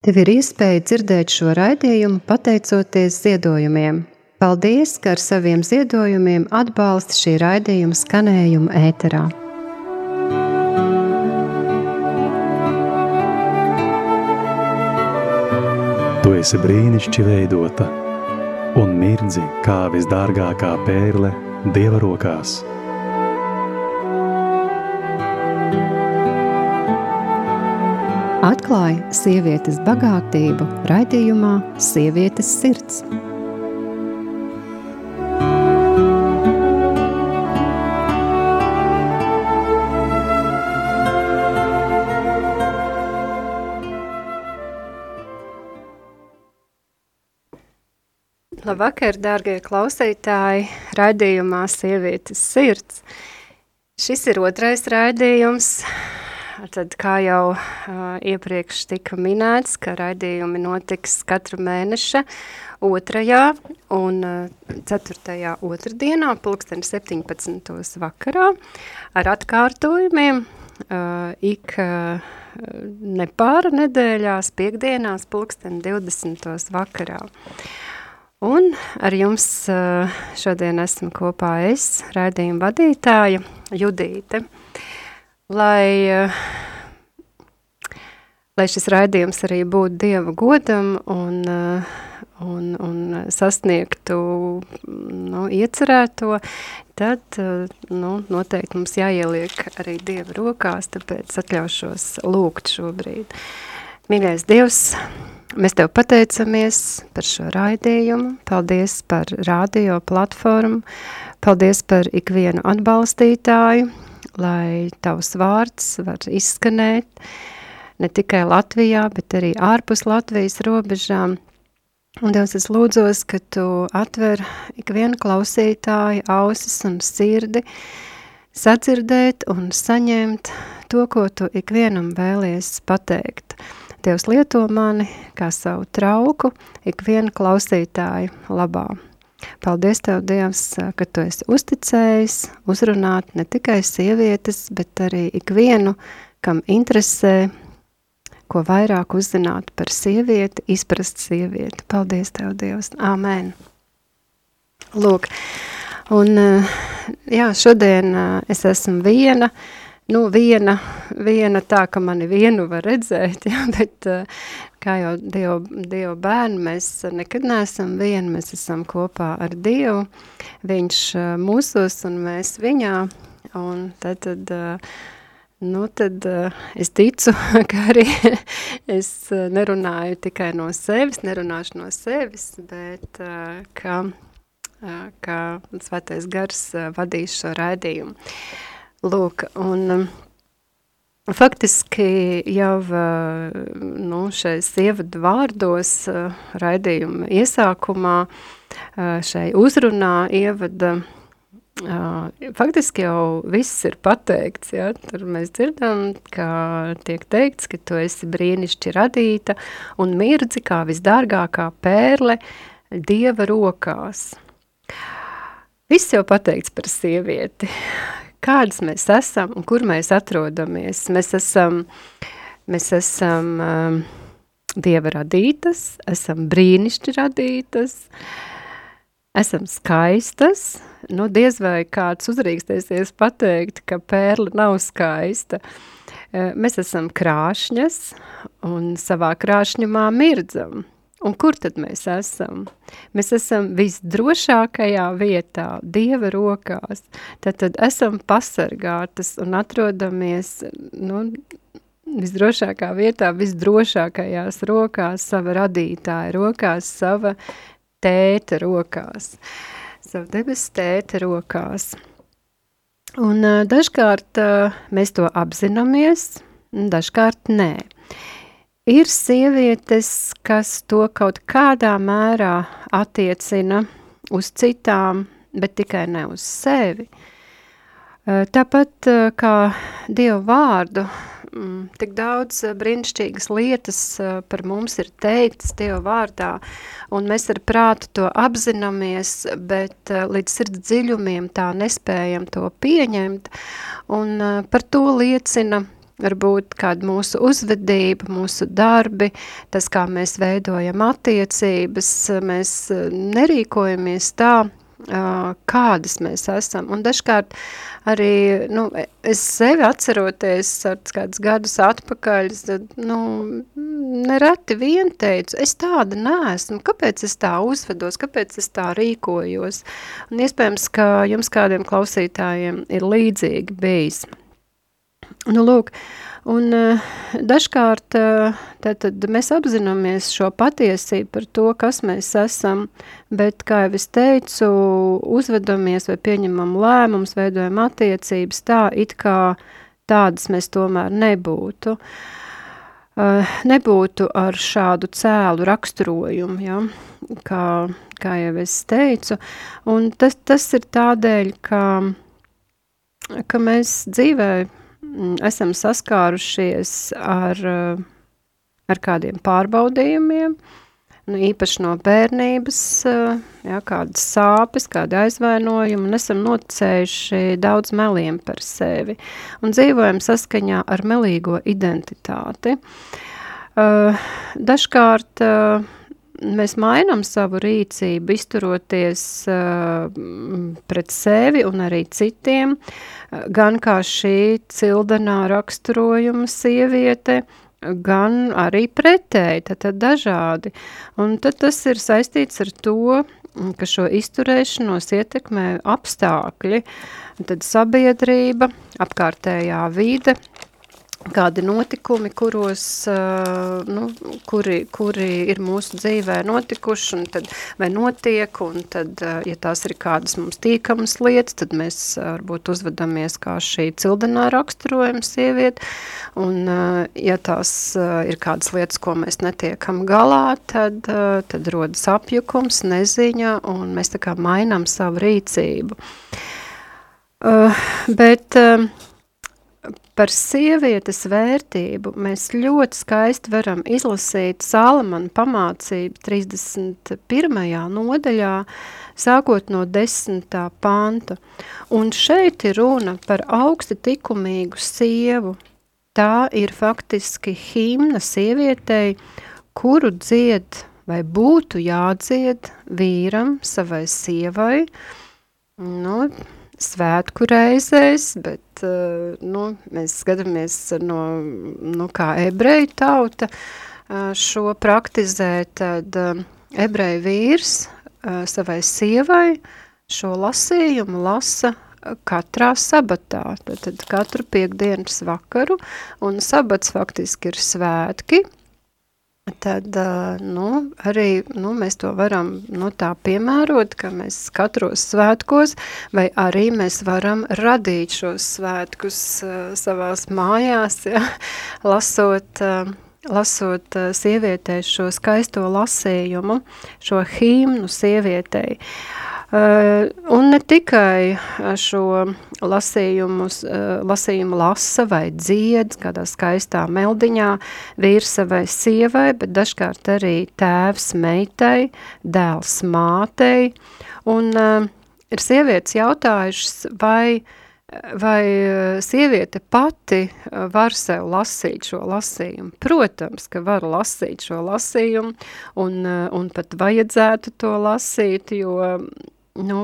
Tev ir iespēja dzirdēt šo raidījumu pateicoties ziedojumiem. Paldies, ka ar saviem ziedojumiem atbalsti šī raidījuma skanējumu ēterā. Tu esi brīnišķīgi veidota un mirdzi kā visdārgākā pērle Dieva rokās. Atklāja sievietes bagātību raidījumā Sievietes sirds. Labvakar, dārgie klausītāji, raidījumā Sievietes sirds. Šis ir otrais raidījums, Tad, kā jau uh, iepriekš tika minēts, ka raidījumi notiks katra mēneša otrajā un uh, ceturtajā otrdienā, pulksteni 17. vakarā, ar atkārtojumiem uh, ik uh, nepāra nedēļās, piekdienās, pulksteni 20. vakarā. Un ar jums uh, šodien esmu kopā es, raidījuma vadītāja Judīte. Lai, eh, lai šis raidījums arī būtu Dieva godam un, eh, un, un sasniegtu nu, iecerēto, tad eh, nu, noteikti mums jāieliek arī Dieva rokās, tāpēc atļaušos lūgt šobrīd. Mīļais Dievs, mēs Tev pateicamies par šo raidījumu, paldies par radio platformu, paldies par ikvienu atbalstītāju, lai tavs vārds var izskanēt ne tikai Latvijā, bet arī ārpus Latvijas robežām. Un Dievs, es lūdzos, ka tu atver ikvienu klausītāju ausis un sirdi, sadzirdēt un saņemt to, ko tu ikvienam vēlies pateikt. Dievs lieto mani kā savu trauku ikvienu klausītāju labā. Paldies Tev, Dievs, ka Tu esi uzticējis uzrunāt ne tikai sievietes, bet arī ikvienu, kam interesē, ko vairāk uzzināt par sievieti, izprast sievieti. Paldies Tev, Dievs. Āmen. Lūk, un jā, šodien es esmu viena, nu, viena, viena tā, ka mani vienu var redzēt, jā, bet kā jau Dievu, Dievu bērni, mēs nekad neesam vieni, mēs esam kopā ar Dievu, viņš mūsos un mēs viņā, un tad, tad nu tad es ticu, ka arī es nerunāju tikai no sevis, nerunāšu no sevis, bet ka, ka svētais gars vadīs šo raidījumu. Lūk, un faktiski jau nu, šais ievadu vārdos raidījuma iesākumā, šai uzrunā ievada Uh, faktiski jau viss ir pateikts, ja? tur mēs dzirdam, ka tiek teikts, ka tu esi brīnišķi radīta un mirdzi kā visdārgākā pērle Dieva rokās. Viss jau pateikts par sievieti kādas mēs esam un kur mēs atrodamies. Mēs esam, mēs esam um, Dieva radītas, esam brīnišķi radītas, esam skaistas. Nu, diez vai kāds uzrīkstēsies pateikt, ka pērle nav skaista. Uh, mēs esam krāšņas un savā krāšņumā mirdzam. Un kur tad mēs esam? Mēs esam visdrošākajā vietā, Dieva rokās. Tad, tad esam pasargātas un atrodamies nu, visdrošākā vietā, visdrošākajās rokās, sava radītāja rokās, sava tēta rokās, sava debes tēta rokās. Un dažkārt mēs to apzināmies, dažkārt nē. Ir sievietes, kas to kaut kādā mērā attiecina uz citām, bet tikai ne uz sevi. Tāpat kā Dievu vārdu, mm, tik daudz brīnišķīgas lietas par mums ir teiktas Dievu vārdā, un mēs ar prātu to apzināmies, bet līdz sirds dziļumiem tā nespējam to pieņemt, un par to liecina varbūt kāda mūsu uzvedība, mūsu darbi, tas, kā mēs veidojam attiecības, mēs nerīkojamies tā, kādas mēs esam. Un dažkārt arī, nu, es sevi atceroties ar kādus gadus atpakaļ, tad, nu, nereti vien teicu, es tāda neesmu, kāpēc es tā uzvedos, kāpēc es tā rīkojos. Un iespējams, ka jums kādiem klausītājiem ir līdzīgi bijis. Nu, lūk, Un uh, dažkārt uh, tātad mēs apzināmies šo patiesību par to, kas mēs esam, bet, kā jau es teicu, uzvedamies vai pieņemam lēmums, veidojam attiecības tā, it kā tādas mēs tomēr nebūtu. Uh, nebūtu ar šādu cēlu raksturojumu, ja? kā, kā jau es teicu, un tas, tas ir tādēļ, ka, ka mēs dzīvē esam saskārušies ar, eh, ar kādiem pārbaudījumiem, nu, īpaši no bērnības, eh, jā, kādas sāpes, kādi aizvainojumi, un esam noticējuši daudz meliem par sevi, un dzīvojam saskaņā ar melīgo identitāti. Uh, dažkārt mēs mainām savu rīcību, izturoties uh, pret sevi un arī citiem, gan kā šī cildenā raksturojuma sieviete, gan arī pretēji, tad, tad dažādi. Un tad tas ir saistīts ar to, ka šo izturēšanos ietekmē apstākļi, tad sabiedrība, apkārtējā vide, kādi notikumi, kuros, uh, nu, kuri, kuri ir mūsu dzīvē notikuši, un tad vai notiek, un tad, uh, ja tās ir kādas mums tīkamas lietas, tad mēs uh, varbūt uzvedamies kā šī cildenā raksturojuma sieviete, un ja tās ir kādas lietas, ko mēs netiekam galā, tad, tad rodas apjukums, neziņa, un mēs tā kā mainām savu rīcību. Bet... Par sievietes vērtību mēs ļoti skaisti varam izlasīt Salamana pamācību 31. nodaļā, sākot no 10. panta. Un šeit ir runa par augsti tikumīgu sievu. Tā ir faktiski himna sievietei, kuru dzied vai būtu jādzied vīram savai sievai, nu, svētku reizēs, bet uh, nu, mēs skatāmies no, nu, kā ebreju tauta uh, šo praktizē, tad uh, ebreju vīrs savai sievai šo lasījumu lasa katrā sabatā, tad katru piekdienas vakaru, un sabats faktiski ir svētki, tad nu, arī nu, mēs to varam nu, tā piemērot, ka mēs katros svētkos, vai arī mēs varam radīt šos svētkus savās mājās, ja, lasot, lasot sievietei šo skaisto lasījumu, šo himnu sievietei. Uh, un ne tikai šo lasījumu, uh, lasījumu lasa vai dzied kādā skaistā meldiņā vīrs savai sievai, bet dažkārt arī tēvs meitai, dēls mātei. Un ir sievietes jautājušas, vai vai sieviete pati var sev lasīt šo lasījumu? Protams, ka var lasīt šo lasījumu un, un pat vajadzētu to lasīt, jo nu,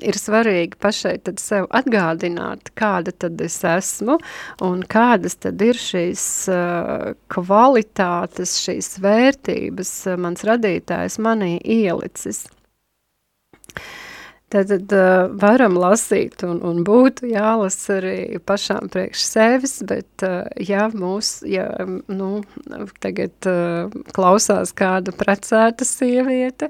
ir svarīgi pašai sev atgādināt, kāda tad es esmu un kādas tad ir šīs uh, kvalitātes, šīs vērtības uh, mans radītājs manī ielicis. Tad uh, varam lasīt un, un būtu jālasa arī pašām priekš sevis, bet uh, ja mūs, ja, nu, tagad uh, klausās kāda precēta sieviete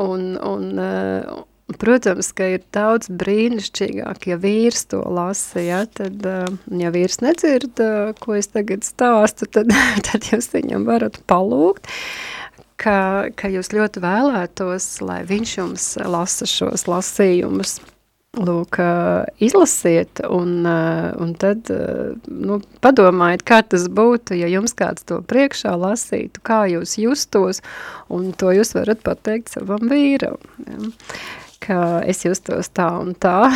un, un, uh, Protams, ka ir daudz brīnišķīgāk, ja vīrs to lasa, ja, tad, ja vīrs nedzird, ko es tagad stāstu, tad, tad jūs viņam varat palūgt, ka, ka jūs ļoti vēlētos, lai viņš jums lasa šos lasījumus. Lūk, izlasiet, un, un tad nu, padomājiet, kā tas būtu, ja jums kāds to priekšā lasītu, kā jūs justos, un to jūs varat pateikt savam vīram. Ja ka es justos tā un tā,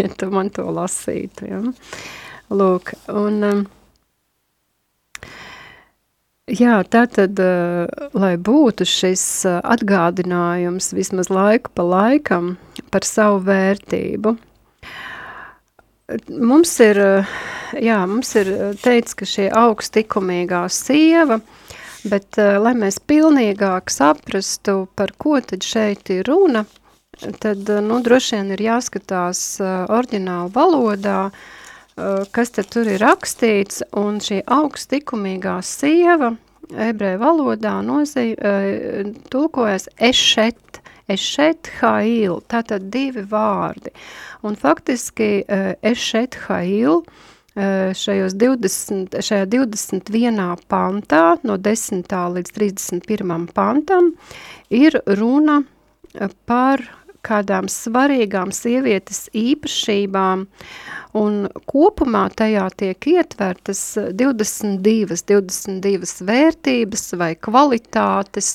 ja tu man to lasītu. Ja? Lūk, un, um, Jā, tā tad, lai būtu šis atgādinājums vismaz laiku pa laikam par savu vērtību. Mums ir, jā, mums ir teicis, ka šī augstikumīgā sieva, bet lai mēs pilnīgāk saprastu, par ko tad šeit ir runa, tad, nu, droši vien ir jāskatās oriģinālu valodā, uh, Eh, kas tad tur ir rakstīts, un šī augstikumīgā sieva ebreju valodā nozī, eh, tulkojas ešet, ešet hail, tātad divi vārdi. Un faktiski eh, ešet hail šajos 20, šajā 21. pantā, no 10. līdz 31. pantam, ir runa par kādām svarīgām sievietes īpašībām, un kopumā tajā tiek ietvertas 22, 22 vērtības vai kvalitātes,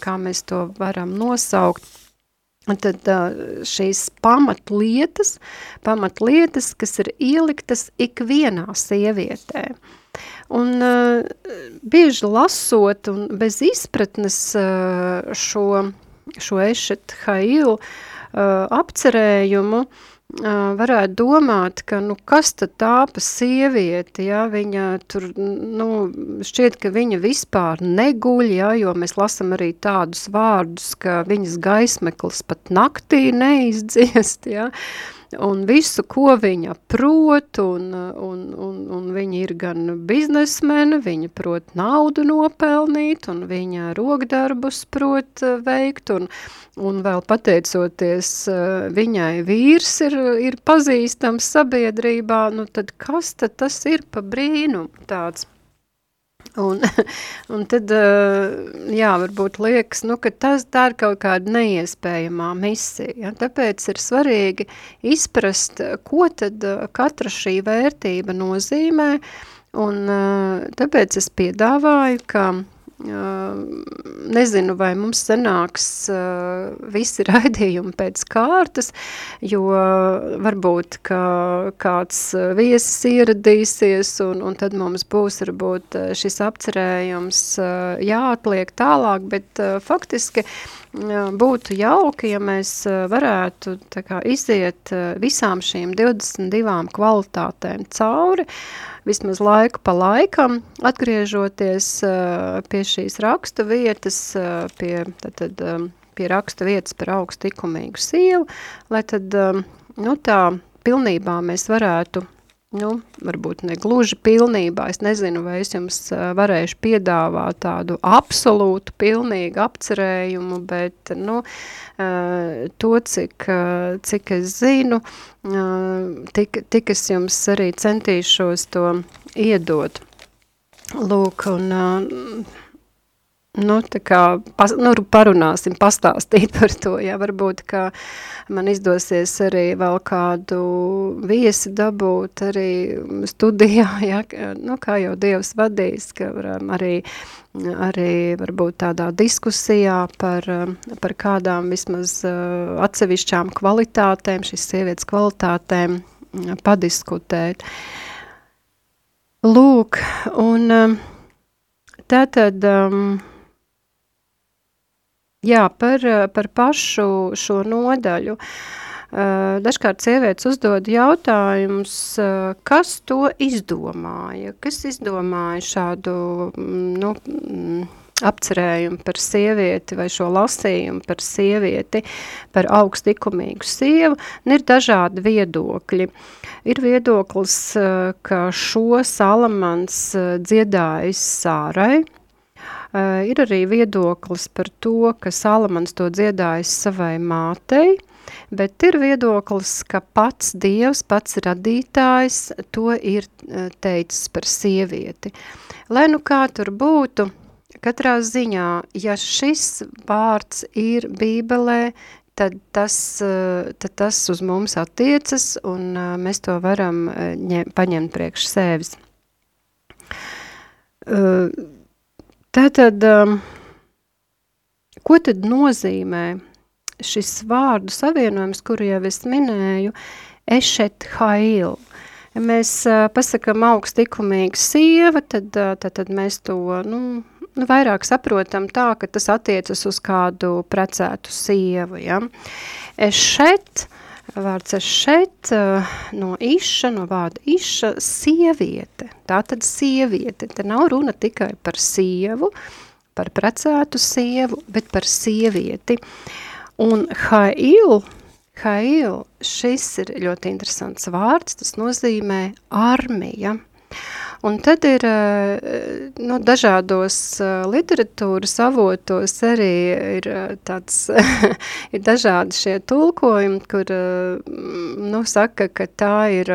kā mēs to varam nosaukt. Tad šīs pamatlietas, pamatlietas, kas ir ieliktas ikvienā sievietē. Un uh, bieži lasot un bez izpratnes šo šo ešet hailu uh, apcerējumu, uh, varētu domāt, ka, nu, kas tad tā pa sievieti, ja, viņa tur, nu, šķiet, ka viņa vispār neguļ, ja, jo mēs lasam arī tādus vārdus, ka viņas gaismeklis pat naktī neizdziest, ja, un visu, ko viņa prot, un, un, un, un viņa ir gan biznesmene, viņa prot naudu nopelnīt, un viņa rokdarbus prot eh, veikt, un, un vēl pateicoties eh, viņai vīrs ir, ir pazīstams sabiedrībā, nu tad kas tad tas ir pa brīnu tāds? Un, un tad, eh, jā, varbūt liekas, nu, ka tas tā ir kaut kāda neiespējamā misija. Ja? Tāpēc ir svarīgi izprast, ko tad eh, katra šī vērtība nozīmē, un eh, tāpēc es piedāvāju, ka nezinu, vai mums sanāks visi raidījumi pēc kārtas, jo varbūt, ka kāds viesis ieradīsies, un, un tad mums būs varbūt šis apcerējums jāatliek tālāk, bet faktiski būtu jauki, ja mēs varētu kā iziet visām šīm 22 kvalitātēm cauri, uh, vismaz laiku pa laikam, atgriežoties uh, pie šīs rakstu vietas, uh, pie, tad, tad, um, pie rakstu vietas par augstu tikumīgu sievu, lai tad, nu tā, pilnībā mēs varētu nu, varbūt ne gluži pilnībā, es nezinu, vai es jums varēšu piedāvāt tādu absolūtu, pilnīgu apcerējumu, bet, nu, to, cik, cik es zinu, tik, tik es jums arī centīšos to iedot. Lūk, un Nu, kā pas, nu, parunāsim, pastāstīt par to, ja varbūt, ka man izdosies arī vēl kādu viesi dabūt arī studijā, ja, nu, kā jau Dievs vadīs, ka varam arī, arī varbūt tādā diskusijā par, par kādām vismaz atsevišķām kvalitātēm, šīs sievietes kvalitātēm padiskutēt. Lūk, un tātad... Um, Jā, par, par pašu šo nodaļu. Uh, dažkārt sievietes uzdod jautājumus, uh, kas to izdomāja, kas izdomāja šādu mm, nu, mm, apcerējumu par sievieti vai šo lasījumu par sievieti, par augstikumīgu sievu, un ir dažādi viedokļi. Ir viedoklis, uh, ka šo Salamans dziedājis Sārai, Uh, ir arī viedoklis par to, ka Salamans to dziedājis savai mātei, bet ir viedoklis, ka pats Dievs, pats radītājs to ir uh, teicis par sievieti. Lai nu kā tur būtu, katrā ziņā, ja šis vārds ir bībelē, tad tas, uh, tad tas uz mums attiecas un mēs to varam ņem, paņemt priekš sevis. Uh, Tātad, um, ko tad nozīmē šis vārdu savienojums, kuru jau es minēju, ešet hail? Ja mēs uh, pasakam augstikumīga sieva, tad, uh, tad, tad mēs to, nu, nu, vairāk saprotam tā, ka tas attiecas uz kādu precētu sievu, ja. Šeit, vārds šeit, uh, no iša, no vārda iša, sieviete, tā tad sieviete, te nav runa tikai par sievu, par precētu sievu, bet par sievieti. Un hail, hail, šis ir ļoti interesants vārds, tas nozīmē armija. Un tad ir nu, dažādos literatūras avotos arī ir tāds, ir dažādi šie tulkojumi, kur nu, saka, ka tā ir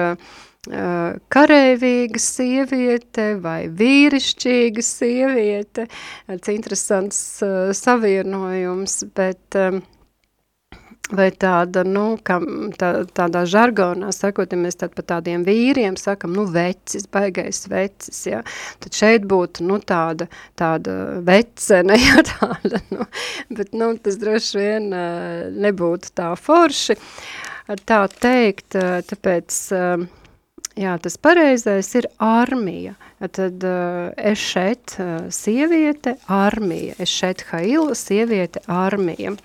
kareivīga sieviete vai vīrišķīga sieviete. Tas interesants savienojums, bet vai tāda, nu, kā tā, tādā žargonā sakot, ja mēs tad pa tādiem vīriem sakam, nu, vecis, baigais vecis, ja, tad šeit būtu, nu, tāda, tāda vecene, ja, tāda, nu, bet, nu, tas droši vien nebūtu tā forši, tā teikt, tāpēc, jā, tas pareizais ir armija, tad es šeit sieviete, armija, es šeit haila, sieviete, armija,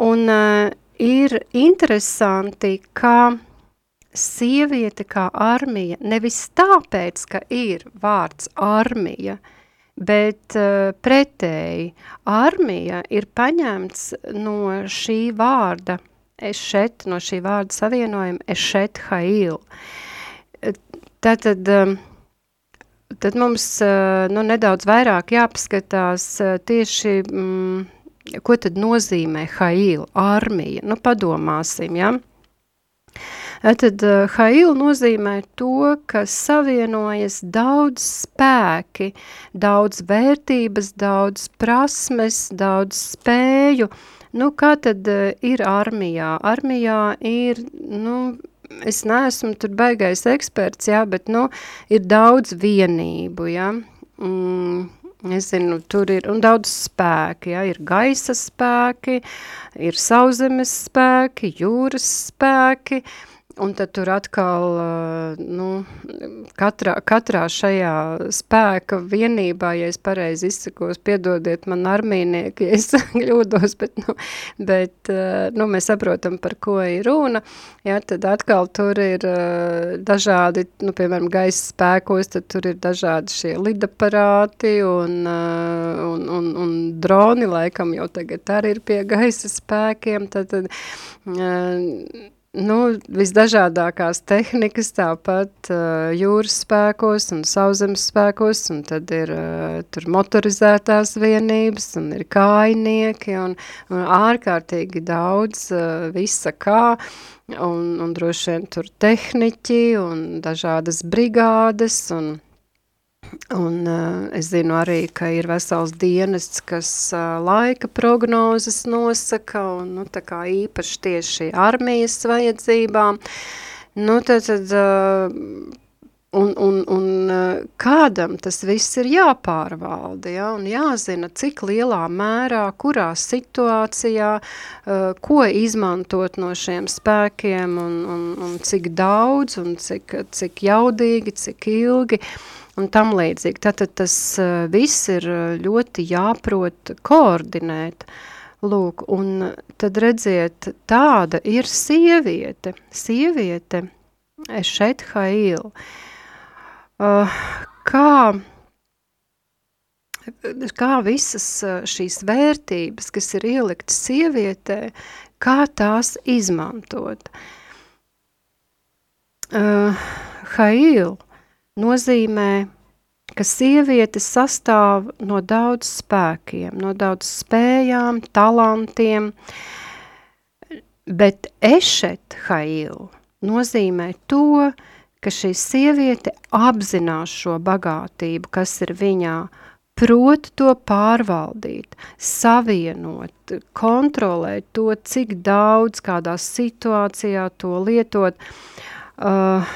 Un uh, ir interesanti, ka sieviete kā armija nevis tāpēc, ka ir vārds armija, bet uh, pretēji armija ir paņemts no šī vārda, es šeit, no šī vārda savienojuma, es šeit hail. Tātad, um, tad mums uh, nu, nedaudz vairāk jāpaskatās uh, tieši mm, ko tad nozīmē Hail, armija? Nu, padomāsim, ja? Tad uh, Hail nozīmē to, ka savienojas daudz spēki, daudz vērtības, daudz prasmes, daudz spēju. Nu, kā tad uh, ir armijā? Armijā ir, nu, es neesmu tur baigais eksperts, jā, bet, nu, ir daudz vienību, jā. Mm, Nezinu, tur ir daudz spēki, ja, ir gaisa spēki, ir sauzemes spēki, jūras spēki, uh, Un tad tur atkal, nu, katrā, katrā šajā spēka vienībā, ja es pareizi izsakos, piedodiet man armīnieki, ja es kļūdos, bet, nu, bet, nu, mēs saprotam, par ko ir runa, ja, tad atkal tur ir dažādi, nu, piemēram, gaisa spēkos, tad tur ir dažādi šie lidaparāti un, un, un, un droni, laikam jau tagad arī ir pie gaisa spēkiem, tad, tad Nu, visdažādākās tehnikas, tāpat uh, jūras spēkos un sauszemes spēkos, un tad ir uh, tur motorizētās vienības, un ir kājnieki, un, un ārkārtīgi daudz uh, visa kā, un, un droši vien tur tehniķi, un dažādas brigādes, un Un uh, es zinu arī, ka ir vesels dienests, kas uh, laika prognozes nosaka, un nu, tā kā īpaši tieši armijas vajadzībām. Nu, tad, tad uh, un, un, un kādam tas viss ir jāpārvalda, ja, un jāzina, cik lielā mērā, kurā situācijā, ko izmantot no šiem spēkiem, un, un, un cik daudz, un cik, cik jaudīgi, cik ilgi, uh, un tam līdzīgi. Tātad tas uh, viss ir eh, ļoti jāprot koordinēt. Lūk, un tad redziet, tāda ir sieviete. Sieviete, šeit hail. Uh, kā, kā visas šīs vērtības, kas ir ieliktas sievietē, kā tās izmantot. Uh, hail – nozīmē, ka sieviete sastāv no daudz spēkiem, no daudz spējām, talantiem, bet ešet hail nozīmē to, ka šī sieviete apzinās šo bagātību, kas ir viņā, prot to pārvaldīt, savienot, kontrolēt to, cik daudz, kādā situācijā to lietot, uh,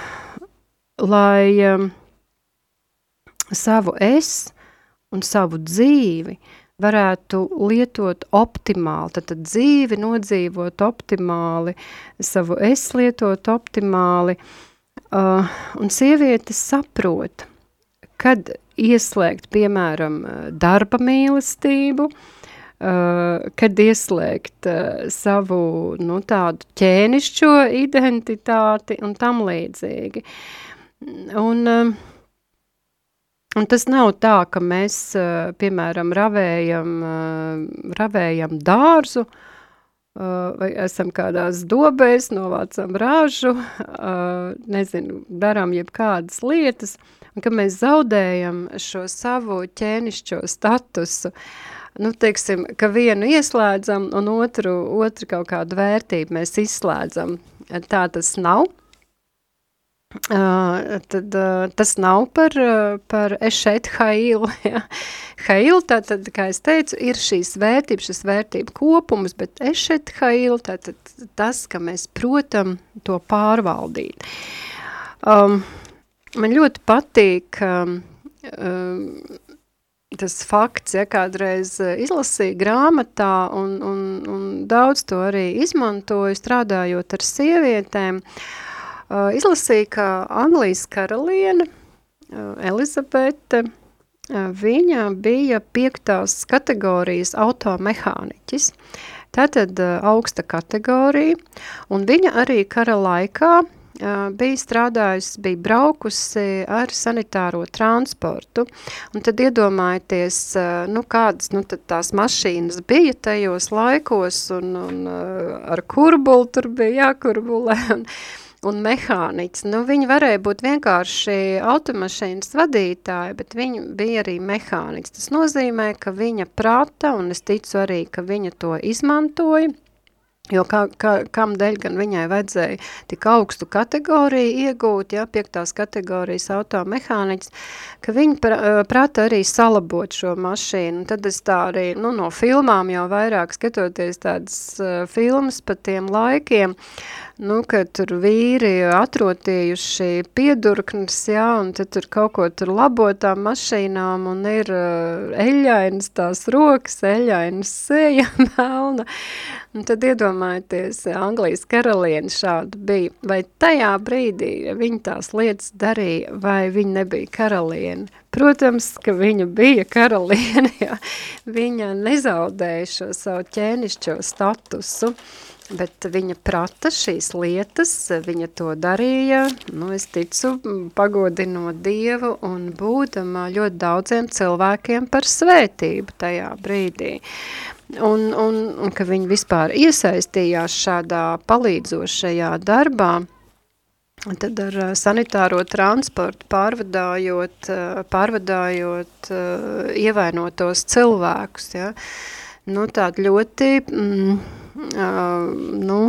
lai um, savu es un savu dzīvi varētu lietot optimāli, tad, tad dzīvi nodzīvot optimāli, savu es lietot optimāli, Uh, un sieviete saprot, kad ieslēgt, piemēram, darba mīlestību, uh, kad ieslēgt uh, savu nu, tādu ķēnišķo identitāti un tam līdzīgi. Uh, Un tas nav tā, ka mēs, piemēram, ravējam, ravējam dārzu, vai esam kādās dobēs, novācam ražu, nezinu, darām jebkādas lietas, un ka mēs zaudējam šo savu ķēnišķo statusu, nu, teiksim, ka vienu ieslēdzam un otru, otru kaut kādu vērtību mēs izslēdzam. Tā tas nav. Uh, tad uh, tas nav par, uh, par ešet hailu. Ja. Hailu, tātad, kā es teicu, ir šīs vērtības, šis vērtību kopums, bet ešet hailu, tātad tas, ka mēs protam to pārvaldīt. Um, man ļoti patīk um, tas fakts, ja kādreiz izlasīju grāmatā un, un, un daudz to arī izmantoju, strādājot ar sievietēm, uh, Uh, izlasīja, ka Anglijas karaliene uh, Elizabete, uh, viņa bija piektās kategorijas automehāniķis. Tātad augsta kategorija, un viņa arī kara laikā bija strādājusi, bija braukusi ar sanitāro transportu, un tad iedomājieties, nu, kādas, nu, tās mašīnas bija tajos laikos, un, un ar kurbulu tur bija jākurbulē, un, un mehāniķis. Nu, viņi varēja būt vienkārši automašīnas vadītāji, bet viņi bija arī mehāniķis. Tas nozīmē, ka viņa prata, un es ticu arī, ka viņa to izmantoja, Jo kā, kā, kam dēļ gan viņai vajadzēja tik augstu kategoriju iegūt, ja, piektās kategorijas automehāniķis, ka viņi pra, prata arī salabot šo mašīnu. Tad es tā arī, nu, no filmām jau vairāk skatoties tādas uh, filmas pa tiem laikiem, nu, ka tur vīri atrotījuši piedurknes, jā, un tad tur kaut ko tur labotām mašīnām, un ir uh, eļainas tās rokas, eļainas seja melna. Un tad iedomājieties, Anglijas karaliene šāda bija. Vai tajā brīdī viņa tās lietas darīja, vai viņa nebija karaliene? Protams, ka viņa bija karaliene, jā. Viņa nezaudēja šo savu ķēnišķo statusu. Bet viņa prata šīs lietas, viņa to darīja, nu, es ticu, pagodinot Dievu un būdama ļoti daudziem cilvēkiem par svētību tajā brīdī. Un, un, un ka viņi vispār iesaistījās šādā palīdzošajā darbā, tad ar sanitāro transportu pārvadājot, pārvadājot ievainotos cilvēkus, ja, nu, tādi ļoti... Mm, nu,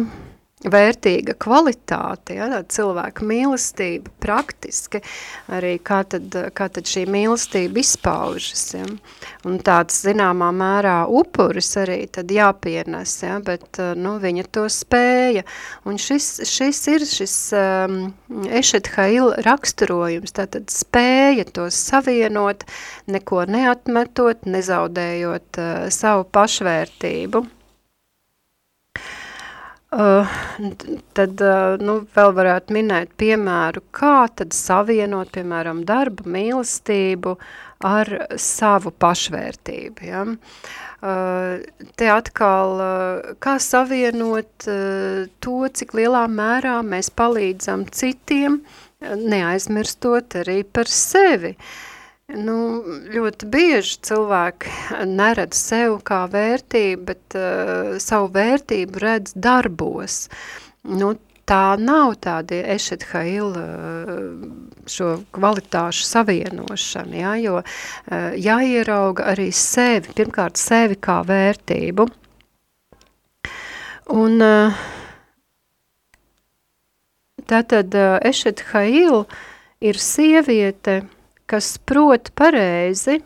vērtīga kvalitāte, ja, tāda cilvēka mīlestība, praktiski arī kā tad, kā tad šī mīlestība izpaužas, ja. un tāds zināmā mērā upuris arī tad jāpienes, ja, bet nu, viņa to spēja, un šis, šis ir šis um, Ešet Hail raksturojums, tātad spēja to savienot, neko neatmetot, nezaudējot uh, savu pašvērtību. Uh, tad uh, nu, vēl varētu minēt piemēru, kā tad savienot, piemēram, darba mīlestību ar savu pašvērtību. Ja? Uh, te atkal, kā savienot to, cik lielā mērā mēs palīdzam citiem, neaizmirstot arī par sevi. Uh, Nu, ļoti bieži cilvēki neredz sev kā vērtību, bet uh, savu vērtību redz darbos. Nu, tā nav tāda ešet haila šo kvalitāšu savienošana, ja, jo uh, jāierauga arī sevi, pirmkārt sevi kā vērtību. Un uh, tātad uh, ešet haila ir sieviete, kas prot pareizi,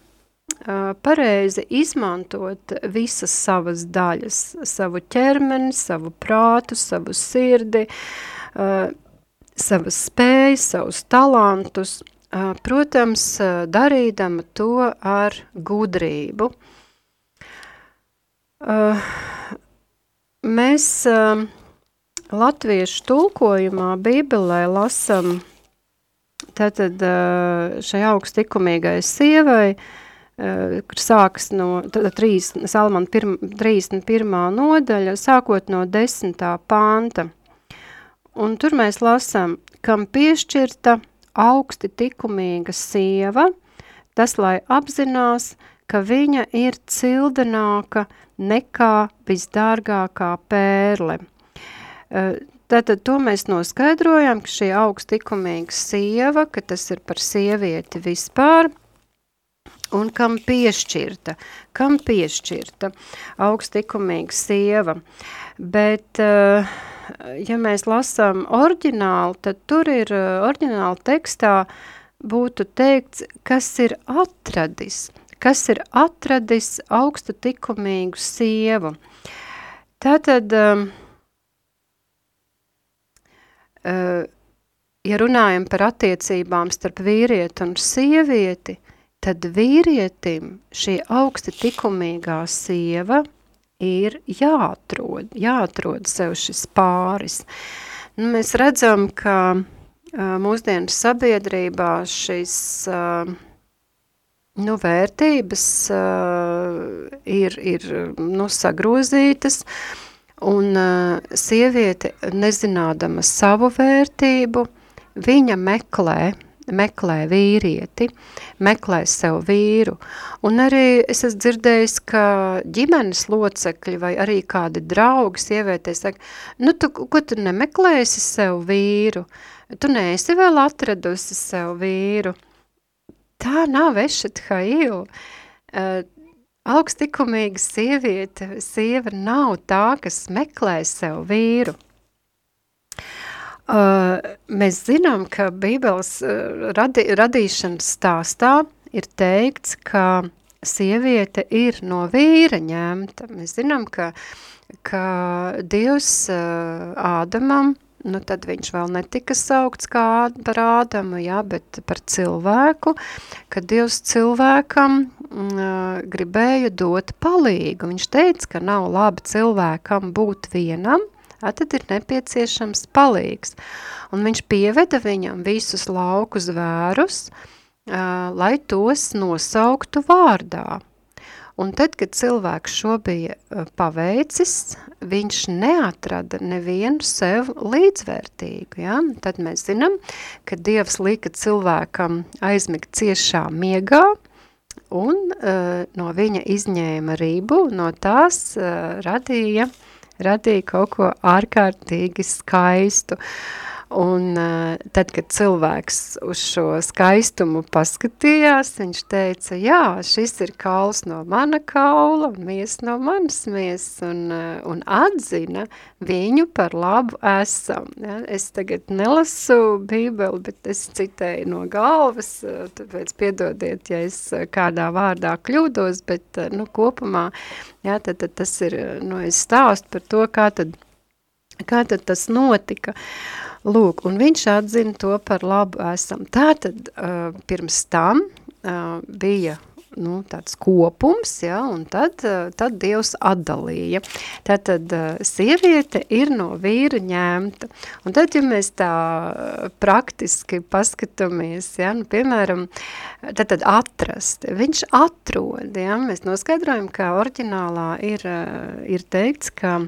pareizi izmantot visas savas daļas, savu ķermeni, savu prātu, savu sirdi, savas spējas, savus talantus, protams, darīdama to ar gudrību. Mēs latviešu tulkojumā Bībelē lasam tātad šai augstikumīgai sievai, kur sākas no 3, Salmana 31. nodaļa, sākot no 10. panta. Un tur mēs lasām, kam piešķirta augsti tikumīga sieva, tas lai apzinās, ka viņa ir cildenāka nekā visdārgākā pērle. Tātad to mēs noskaidrojam, ka šī augstikumīga sieva, ka tas ir par sievieti vispār, un kam piešķirta, kam piešķirta augstikumīga sieva. Bet, ja mēs lasām oriģinālu, tad tur ir oriģināla tekstā būtu teikts, kas ir atradis, kas ir atradis augstu tikumīgu sievu. Tātad, uh, Eh, ja runājam par attiecībām starp vīrieti un sievieti, tad vīrietim šī augsti tikumīgā sieva ir jāatrod, jāatrod sev šis pāris. Nu, mēs redzam, ka uh, mūsdienu sabiedrībā šis uh, nu, vērtības ir, ir nu, sagrozītas, uh, Un uh, sieviete, nezinādama savu vērtību, viņa meklē, meklē vīrieti, meklē sev vīru. Un arī es esmu dzirdējis, ka ģimenes locekļi vai arī kādi draugi sievietē saka, nu tu, ko tu nemeklēsi sev vīru? Tu neesi vēl atradusi sev vīru. Tā nav ešat hailu. Uh, Augstikumīga sieviete, sieva nav tā, kas meklē sev vīru. Uh, mēs zinām, ka Bībeles uh, radi, radīšanas stāstā ir teikts, ka sieviete ir no vīra ņemta. Mēs zinām, ka, ka Dievs uh, Ādamam nu tad viņš vēl netika saukts kā par Ādamu, jā, bet par cilvēku, kad Dievs cilvēkam mm, gribēja dot palīgu. Viņš teica, ka nav labi cilvēkam būt vienam, a, tad ir nepieciešams palīgs. Un viņš pieveda viņam visus lauku zvērus, uh, lai tos nosauktu vārdā. Un tad, kad cilvēks šo bija uh, paveicis, viņš neatrada nevienu sev līdzvērtīgu. Ja? Tad mēs zinām, ka Dievs lika cilvēkam aizmigt ciešā miegā, un uh, no viņa izņēma rību, no tās uh, radīja, radīja kaut ko ārkārtīgi skaistu. Uh, Un tad, kad cilvēks uz šo skaistumu paskatījās, viņš teica, jā, šis ir kauls no mana kaula un miesa no manas miesas, un, un atzina viņu par labu esam. Ja? Es tagad nelasu bībeli, bet es citēju no galvas, tāpēc piedodiet, ja es kādā vārdā kļūdos, bet nu, kopumā, jā, tad, tad tas ir, nu, es stāstu par to, kā tad, kā tad tas notika. Uh, Lūk, un viņš atzina to par labu esam. Tātad uh, pirms tam uh, bija nu, tāds kopums, ja, un tad, tad Dievs atdalīja. Tātad sieviete ir no vīra ņemta. Un tad, ja mēs tā praktiski paskatāmies, ja, nu, piemēram, tad, tad atrast, viņš atrod, ja, mēs noskaidrojam, ka oriģinālā ir, ir teikts, ka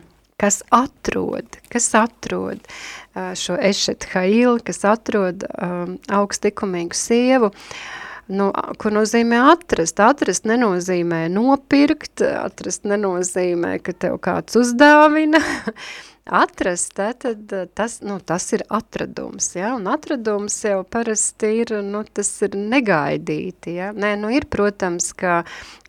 kas atrod, kas atrod uh, šo ešet hailu, kas atrod um, augstikumīgu sievu, nu, ko nozīmē atrast. Atrast nenozīmē nopirkt, atrast nenozīmē, ka tev kāds uzdāvina, atrast, tad tas, nu, tas ir atradums, ja, un atradums jau parasti ir, nu, tas ir negaidīti, ja, nē, nu, ir, protams, ka,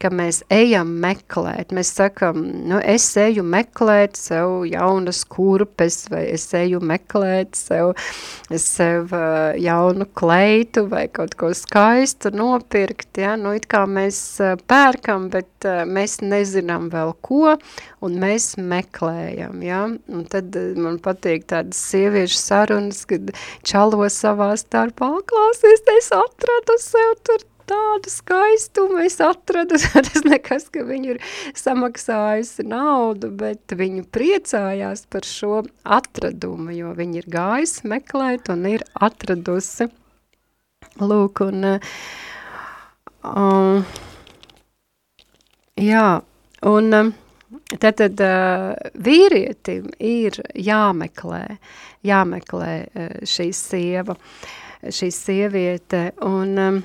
ka mēs ejam meklēt, mēs sakam, nu, es eju meklēt sev jaunas kurpes, vai es eju meklēt sev, sev jaunu kleitu, vai kaut ko skaistu nopirkt, ja, nu, it kā mēs pērkam, bet mēs nezinām vēl ko, un mēs meklējam, ja, un tad eh, man patīk tādas sieviešu sarunas, kad čalo savā starpā, klausies, es atradu sev tur tādu skaistumu es atradu, tas nekas, ka viņu ir samaksājusi naudu, bet viņu priecājās par šo atradumu, jo viņi ir gājis meklēt un ir atradusi. Lūk, un um, jā, un um, tad, tad uh, vīrietim ir jāmeklē, jāmeklē šī sieva, šī sieviete, un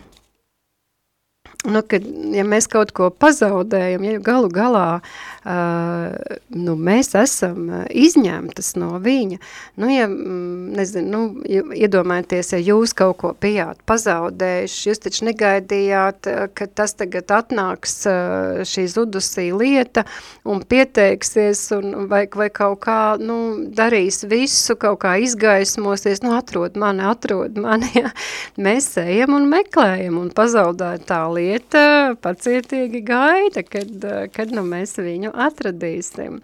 nu, kad, ja mēs kaut ko pazaudējam, ja galu galā uh, nu, mēs esam izņemtas no viņa, nu, ja, nezinu, nu, ja, iedomājieties, ja jūs kaut ko bijāt pazaudējuši, jūs taču negaidījāt, ka tas tagad atnāks uh, šī zudusī lieta un pieteiksies un vai, vai kaut kā, nu, darīs visu, kaut kā izgaismosies, nu, atrod mani, atrod mani, ja. mēs ejam un meklējam un pazaudēt tā lieta, lieta pacietīgi gaida, kad, kad nu mēs viņu atradīsim.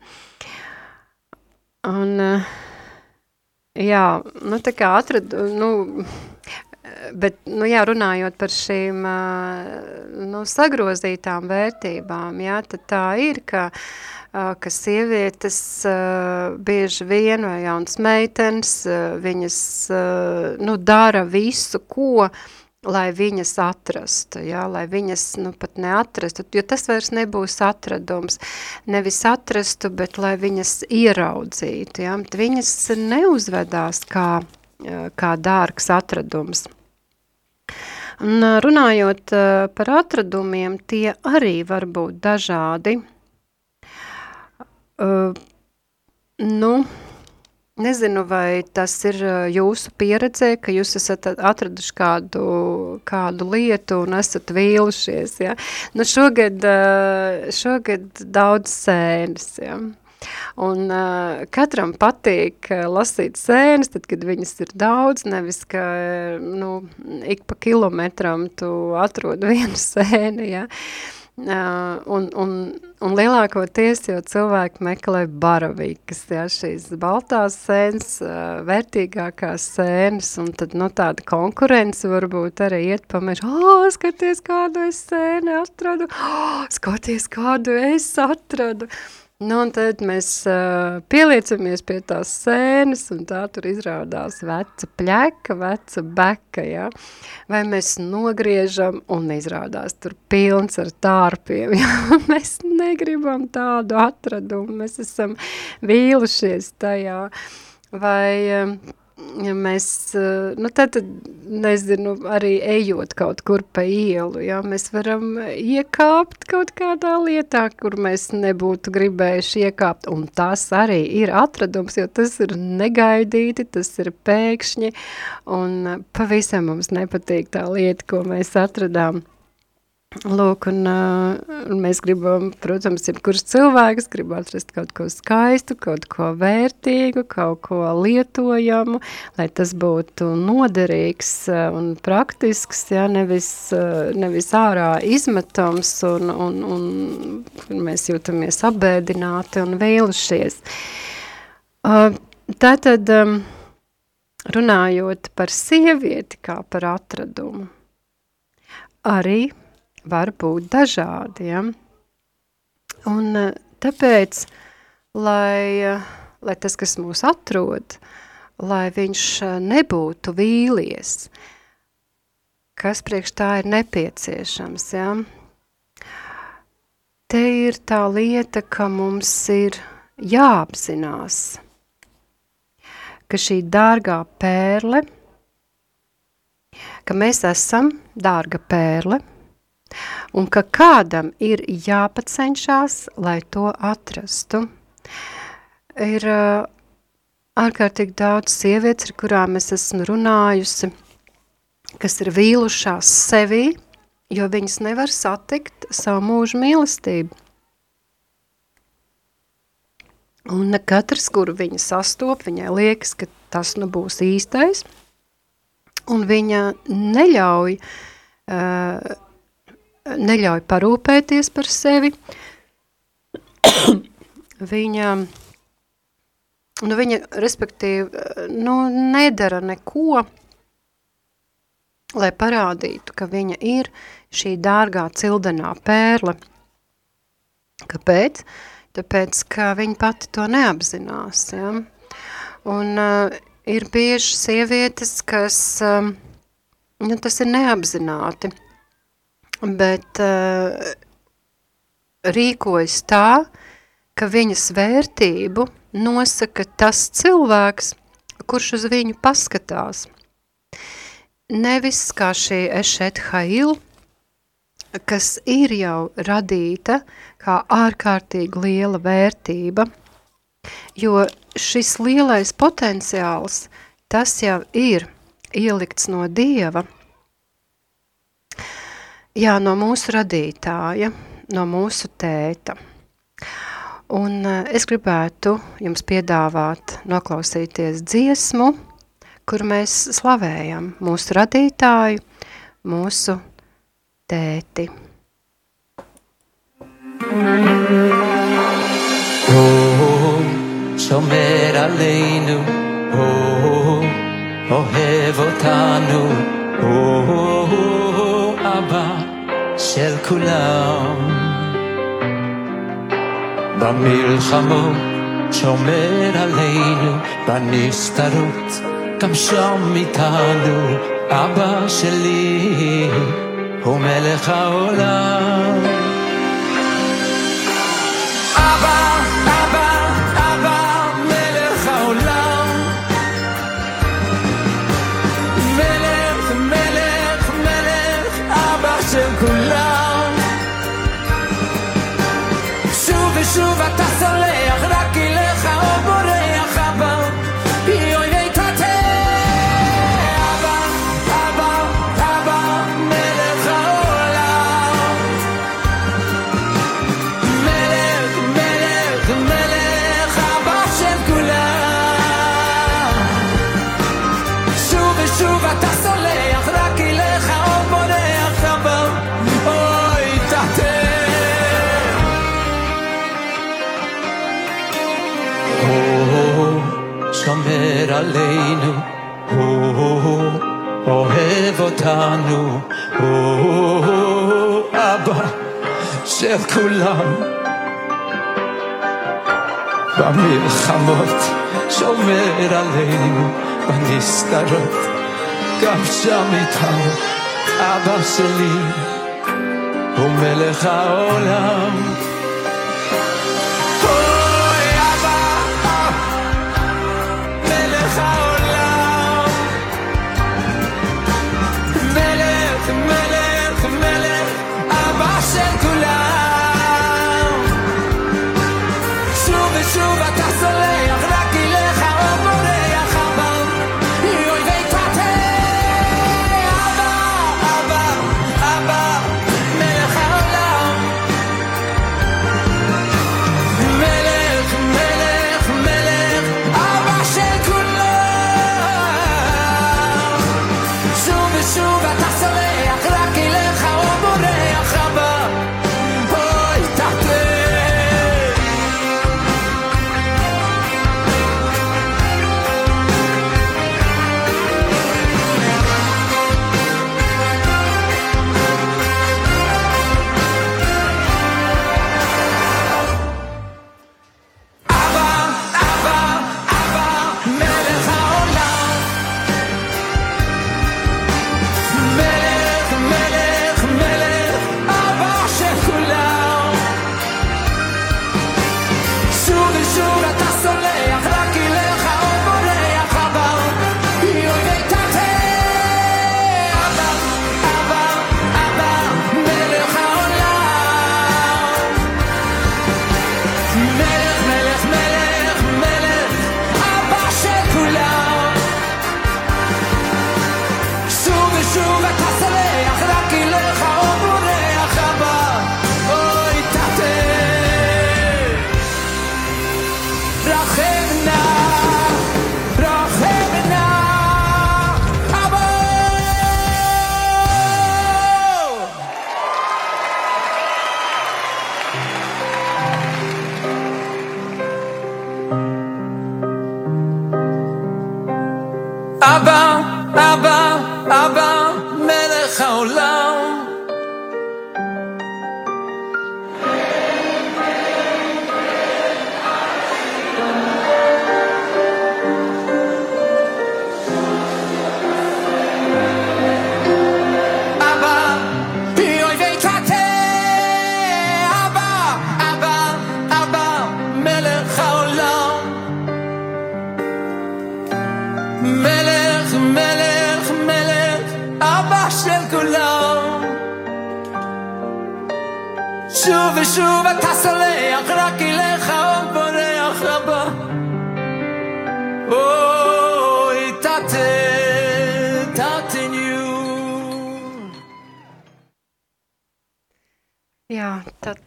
Un, jā, nu tā kā atradu, nu, bet, nu jā, runājot par šīm, nu, sagrozītām vērtībām, jā, tad tā ir, ka, ka sievietes bieži vien vai jaunas meitenes, viņas, nu, dara visu, ko, lai viņas atrastu, ja, lai viņas nu, pat neatrastu, jo tas vairs nebūs atradums, nevis atrastu, bet lai viņas ieraudzītu, ja, viņas neuzvedās kā, kā dārgs atradums. Un runājot par atradumiem, tie arī var būt dažādi. Uh, nu, Nezinu, vai tas ir jūsu pieredzē, ka jūs esat atraduši kādu, kādu lietu un esat vīlušies. Ja? Nu, šogad, šogad daudz sēnes. Ja? Un uh, katram patīk lasīt sēnes, tad, kad viņas ir daudz, nevis, ka nu, ik pa kilometram tu atrod vienu sēni, ja. Uh, un, un, un lielākoties jau cilvēki meklē baravīkas, ja, šīs baltās sēnes, uh, vērtīgākās sēnes, un tad, nu, tāda konkurence varbūt arī iet pamēr, oh, skaties, kādu es sēni atradu, oh, skaties, kādu es atradu. Uh, Nu, un tad mēs uh, pieliecamies pie tās sēnes, un tā tur izrādās veca pļeka, veca beka, ja? vai mēs nogriežam, un izrādās tur pilns ar tārpiem, ja? mēs negribam tādu atradumu, mēs esam vīlušies tajā, vai... Uh, mēs, eh, nu tad, nezinu, arī ejot kaut kur pa ielu, ja, mēs varam iekāpt kaut kādā lietā, kur mēs nebūtu gribējuši iekāpt, un tas arī ir atradums, jo tas ir negaidīti, tas ir pēkšņi, un pavisam mums nepatīk tā lieta, ko mēs atradām. Lūk, un, un mēs gribam, protams, jebkurš cilvēks grib atrast kaut ko skaistu, kaut ko vērtīgu, kaut ko lietojamu, lai tas būtu noderīgs un praktisks, ja, nevis, nevis ārā izmetams un, un, un mēs jūtamies apbēdināti un vīlušies. Tātad, runājot par sievieti kā par atradumu, arī var būt dažādi. Ja? Un eh, tāpēc, lai, eh, lai tas, kas mūs atrod, lai viņš eh, nebūtu vīlies, kas priekš tā ir nepieciešams, ja? te ir tā lieta, ka mums ir jāapzinās, ka šī dārgā pērle, ka mēs esam dārga pērle, un ka kādam ir jāpacenšās, lai to atrastu. Ir uh, ārkārtīgi daudz sievietes, ar kurām es esmu runājusi, kas ir vīlušās sevī, jo viņas nevar satikt savu mūžu mīlestību. Un katrs, kuru viņa sastop, viņai liekas, ka tas nu būs īstais, un viņa neļauj uh, neļauj parūpēties par sevi. viņa, nu viņa, respektīvi, nu, nedara neko, lai parādītu, ka viņa ir šī dārgā cildenā pērle. Kāpēc? Tāpēc, ka viņa pati to neapzinās. Ja? Un uh, ir bieži sievietes, kas um, nu, tas ir neapzināti, bet uh, rīkojas tā, ka viņas vērtību nosaka tas cilvēks, kurš uz viņu paskatās. Nevis kā šī Ešet Hail, kas ir jau radīta kā ārkārtīgi liela vērtība, jo šis lielais potenciāls, tas jau ir ielikts no Dieva, Jā, no mūsu radītāja, no mūsu tēta. Un es gribētu jums piedāvāt noklausīties dziesmu, kur mēs slavējam mūsu radītāju, mūsu tēti. Oh, šomer aleinu, oh, oh, ohevotanu, oh, oh, oh, abba. של כולם. במלחמות שומר עלינו, בנסתרות גם שם איתנו, אבא שלי הוא מלך העולם. אבא, עלינו, הוא אוהב אותנו, הוא אבא של כולם. במלחמות שומר עלינו, בנסתרות, גם שם איתנו, אבא שלי הוא מלך העולם.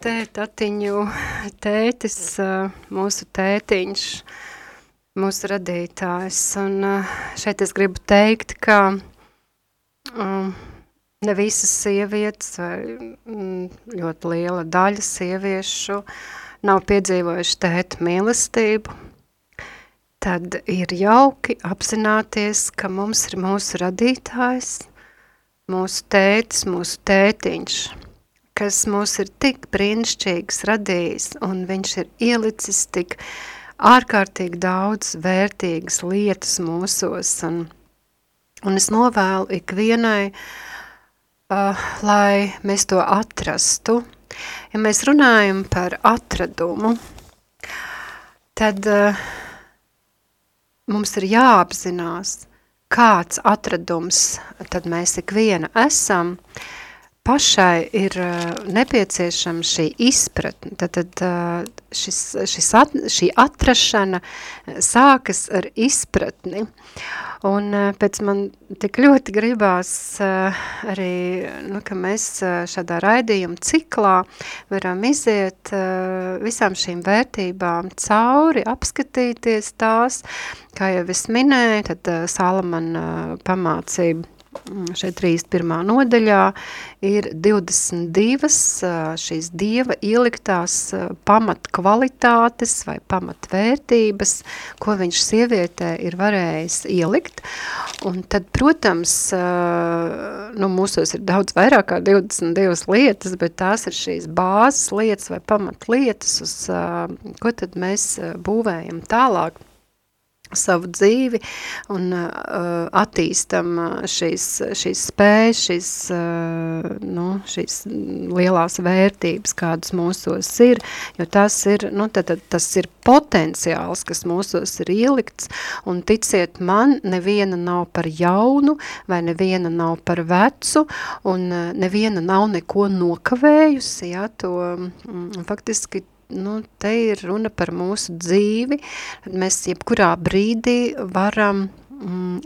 Tatiņu tētis, mūsu tētiņš, mūsu radītājs. Un šeit es gribu teikt, ka ne visas sievietes vai ļoti liela daļa sieviešu nav piedzīvojuši tēta mīlestību, tad ir jauki apzināties, ka mums ir mūsu radītājs, mūsu tētis, mūsu tētiņš, kas mūs ir tik brīnišķīgs radījis, un viņš ir ielicis tik ārkārtīgi daudz vērtīgas lietas mūsos, un, un es novēlu ikvienai, uh, uh, lai mēs to atrastu. Ja mēs runājam par atradumu, tad uh, mums ir jāapzinās, kāds atradums tad mēs ikviena esam, pašai ir uh, nepieciešama šī izpratne, tad, tad uh, šis, šis at, šī atrašana sākas ar izpratni, Un eh, pēc man tik ļoti gribās eh, arī, nu, ka mēs eh, šādā raidījuma ciklā varam iziet visām šīm vērtībām cauri, apskatīties tās, kā jau es minēju, tad Salamana pamācība šeit 31. nodaļā ir 22 šīs dieva ieliktās pamat kvalitātes vai pamat vērtības, ko viņš sievietē ir varējis ielikt. Un tad, protams, nu, mūsos ir daudz vairāk kā 22 lietas, bet tās ir šīs bāzes lietas vai pamat lietas, uz ko tad mēs būvējam tālāk savu dzīvi un uh, attīstam šīs, šīs spējas, šīs, uh, nu, šīs lielās vērtības, kādas mūsos ir, jo tas ir, nu, tad, tad tas ir potenciāls, kas mūsos ir ielikts, un ticiet man, neviena nav par jaunu, vai neviena nav par vecu, un uh, neviena nav neko nokavējusi, ja, to mm, faktiski nu, te ir runa par mūsu dzīvi, mēs jebkurā brīdī varam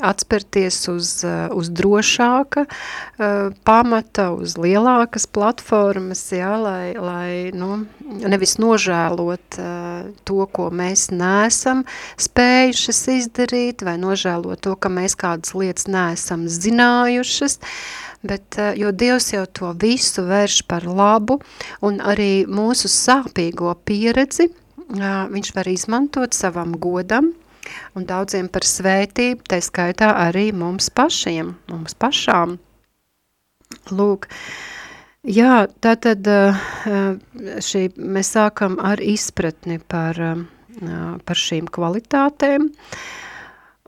atspērties uz, uh, uz drošāka uh, pamata, uz lielākas platformas, jā, lai, lai nu, nevis nožēlot uh, to, ko mēs neesam spējušas izdarīt, vai nožēlot to, ka mēs kādas lietas neesam zinājušas, bet, eh, jo Dievs jau to visu vērš par labu, un arī mūsu sāpīgo pieredzi eh, viņš var izmantot savam godam, un daudziem par svētību, tā skaitā arī mums pašiem, mums pašām. Lūk, jā, tātad eh, šī, mēs sākam ar izpratni par, par šīm kvalitātēm,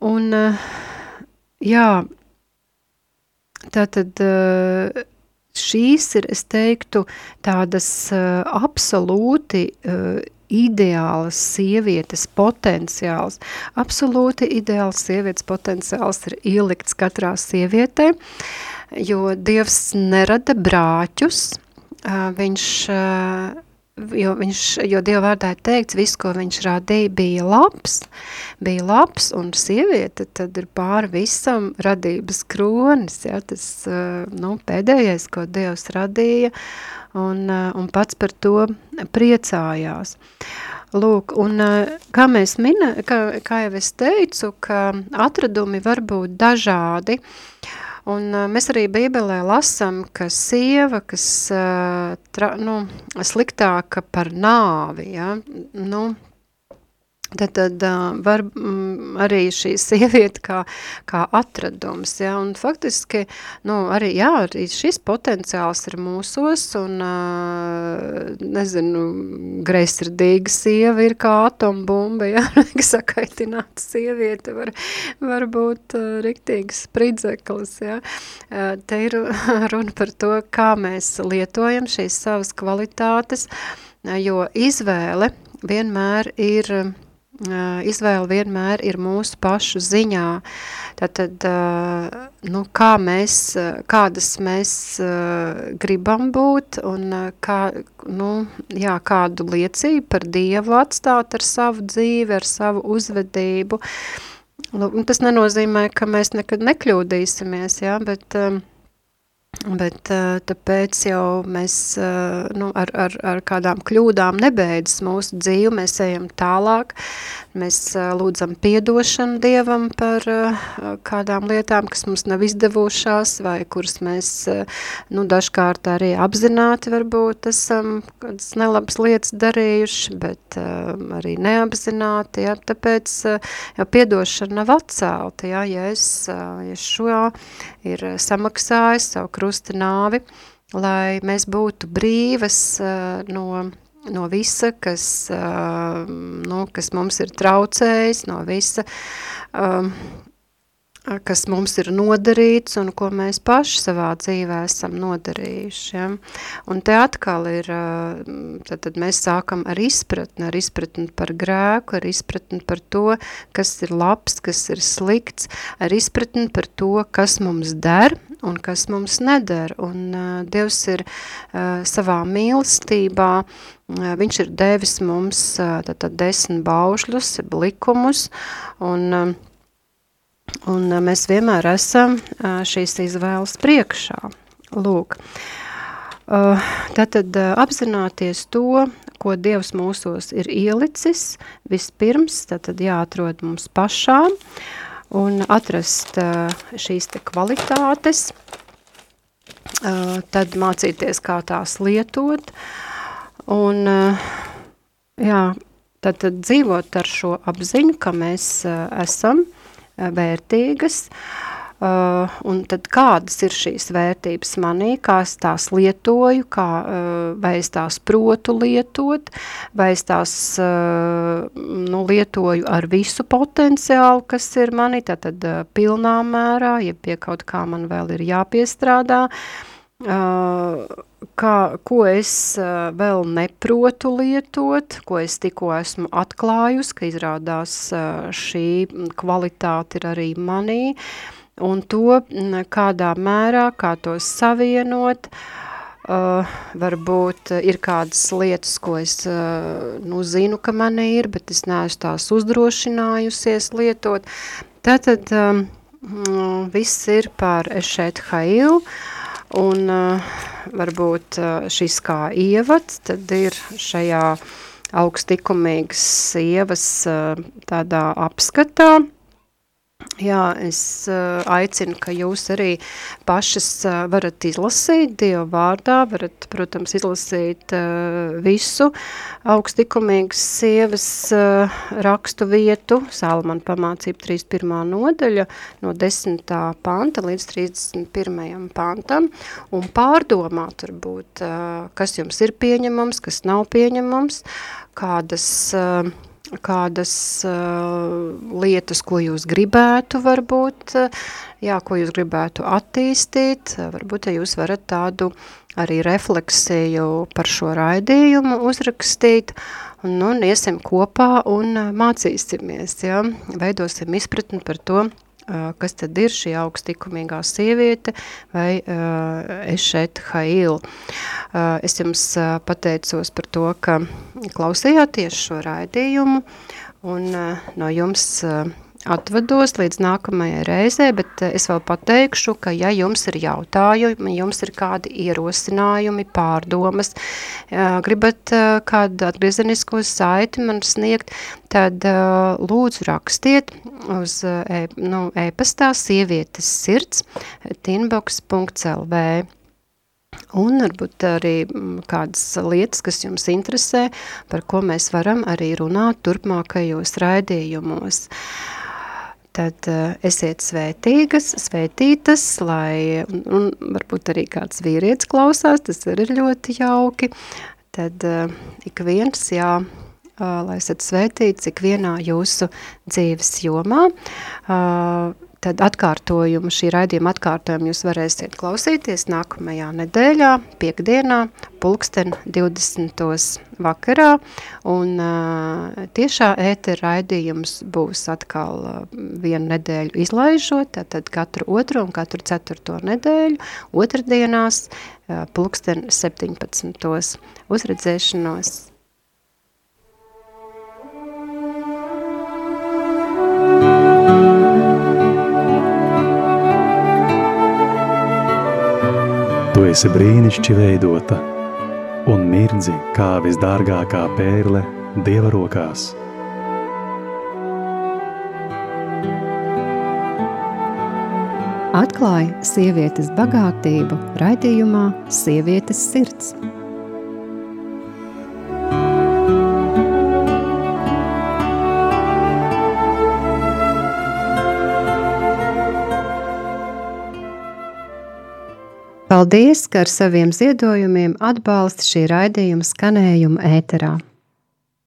un jā, Tātad eh, šīs ir, es teiktu, tādas eh, absolūti eh, ideālas sievietes potenciāls. Absolūti ideāls sievietes potenciāls ir ielikts katrā sievietē, jo Dievs nerada brāķus, viņš jo, viņš, jo Dieva vārdā ir teikts, viss, ko viņš radīja, bija labs, bija labs, un sieviete tad ir pāri visam radības kronis, ja, tas, eh, nu, pēdējais, ko Dievs radīja, un, eh, un pats par to priecājās. Lūk, un eh, kā mēs minē, kā, kā jau es teicu, ka atradumi var būt dažādi, uh, Un mēs arī Bībelē lasam, ka sieva, kas tra, nu, sliktāka par nāvi, ja, nu, Tad, tad var mm, arī šī sieviete kā, kā atradums, ja, un faktiski, nu, arī, jā, arī šis potenciāls ir mūsos, un, nezinu, greizsirdīga sieva ir kā atombumba, ja, sakaitināta sieviete var, var būt riktīgs spridzeklis, ja. Te ir runa par to, kā mēs lietojam šīs savas kvalitātes, jo izvēle vienmēr ir izvēle vienmēr ir mūsu pašu ziņā. Tātad, nu, kā mēs, kādas mēs gribam būt un kā, nu, jā, kādu liecību par Dievu atstāt ar savu dzīvi, ar savu uzvedību. Nu, tas nenozīmē, ka mēs nekad nekļūdīsimies, jā, bet um, Bet tāpēc jau mēs nu, ar, ar, ar kādām kļūdām nebeidzas mūsu dzīve, mēs ejam tālāk, mēs lūdzam piedošanu Dievam par kādām lietām, kas mums nav izdevušās vai kuras mēs nu, dažkārt arī apzināti varbūt esam kādas nelabas lietas darījuši, bet arī neapzināti, ja, tāpēc jau piedošana nav atcelta, ja, ja es, ja šo ir samaksājis savu krusta nāvi, lai mēs būtu brīvas uh, no, no visa, kas, uh, nu, kas mums ir traucējis, no visa, uh, kas mums ir nodarīts un ko mēs paši savā dzīvē esam nodarījuši. Ja? Un te atkal ir, tad, tad mēs sākam ar izpratni, ar izpratni par grēku, ar izpratni par to, kas ir labs, kas ir slikts, ar izpratni par to, kas mums der un kas mums neder. Un uh, Dievs ir uh, savā mīlestībā, uh, viņš ir devis mums uh, tātad desmit baušļus, likumus, un uh, Un mēs vienmēr esam šīs izvēles priekšā. Lūk, tātad apzināties to, ko Dievs mūsos ir ielicis, vispirms tātad jāatrod mums pašām un atrast šīs te kvalitātes, tad mācīties, kā tās lietot, un jā, tad, tad dzīvot ar šo apziņu, ka mēs esam Eh, vērtīgas, Uh, un tad kādas ir šīs vērtības manī, kā es tās lietoju, kā, uh, vai es tās protu lietot, vai es tās uh, nu, lietoju ar visu potenciālu, kas ir manī, tātad uh, pilnā mērā, ja pie kaut kā man vēl ir jāpiestrādā, uh, kā, ko es uh, vēl neprotu lietot, ko es tikko esmu atklājusi, ka izrādās uh, šī kvalitāte ir arī manī, un to kādā mērā, kā to savienot, Uh, varbūt ir kādas lietas, ko es uh, nu, zinu, ka man ir, bet es neesmu tās uzdrošinājusies lietot. Tātad um, viss ir par Ešēt Hailu, Un uh, varbūt uh, šis kā ievads, tad ir šajā augstikumīgas sievas uh, tādā apskatā, Jā, es uh, aicinu, ka jūs arī pašas uh, varat izlasīt Dievu vārdā, varat, protams, izlasīt uh, visu augstikumīgas sievas uh, rakstu vietu, Salmana pamācība 31. nodaļa, no 10. panta līdz 31. pantam, un pārdomāt varbūt, uh, kas jums ir pieņemams, kas nav pieņemams, kādas... Uh, kādas uh, lietas, ko jūs gribētu varbūt, uh, jā, ko jūs gribētu attīstīt, varbūt ja jūs varat tādu arī refleksiju par šo raidījumu uzrakstīt, un, un iesim kopā un mācīsimies, ja, veidosim izpratni par to, kas tad ir šī augstikumīgā sieviete vai Ešet Hail. Es jums pateicos par to, ka klausījāties šo raidījumu un no jums atvados līdz nākamajai reizē, bet eh, es vēl pateikšu, ka ja jums ir jautājumi, jums ir kādi ierosinājumi, pārdomas, gribat eh, kādu atgriezenisko saiti man sniegt, tad eh, lūdzu rakstiet uz e, nu, e-pastā sievietes sirds tinbox.lv. Un varbūt arī mm, kādas lietas, kas jums interesē, par ko mēs varam arī runāt turpmākajos raidījumos. Uh, tad uh, esiet svētīgas, svētītas, lai, un, un varbūt arī kāds vīrietis klausās, tas arī ir ļoti jauki, tad uh, ik viens, jā, uh, lai esat svētīts ik vienā jūsu dzīves jomā, uh, tad atkārtojumu, šī raidījuma atkārtojumu jūs varēsiet klausīties nākamajā nedēļā, piekdienā, pulksten 20. vakarā, un uh, tiešā ētera raidījums būs atkal uh, vienu nedēļu izlaižot, tad katru otro un katru ceturto nedēļu, otrdienās, uh, pulksten 17. uzredzēšanos. Tu esi brīnišķīgi veidota un mirdzi kā visdārgākā pērle Dieva rokās. Atklāja sievietes bagātību raidījumā Sievietes sirds. Paldies, ka ar saviem ziedojumiem atbalsta šī raidījuma skanējumu ēterā.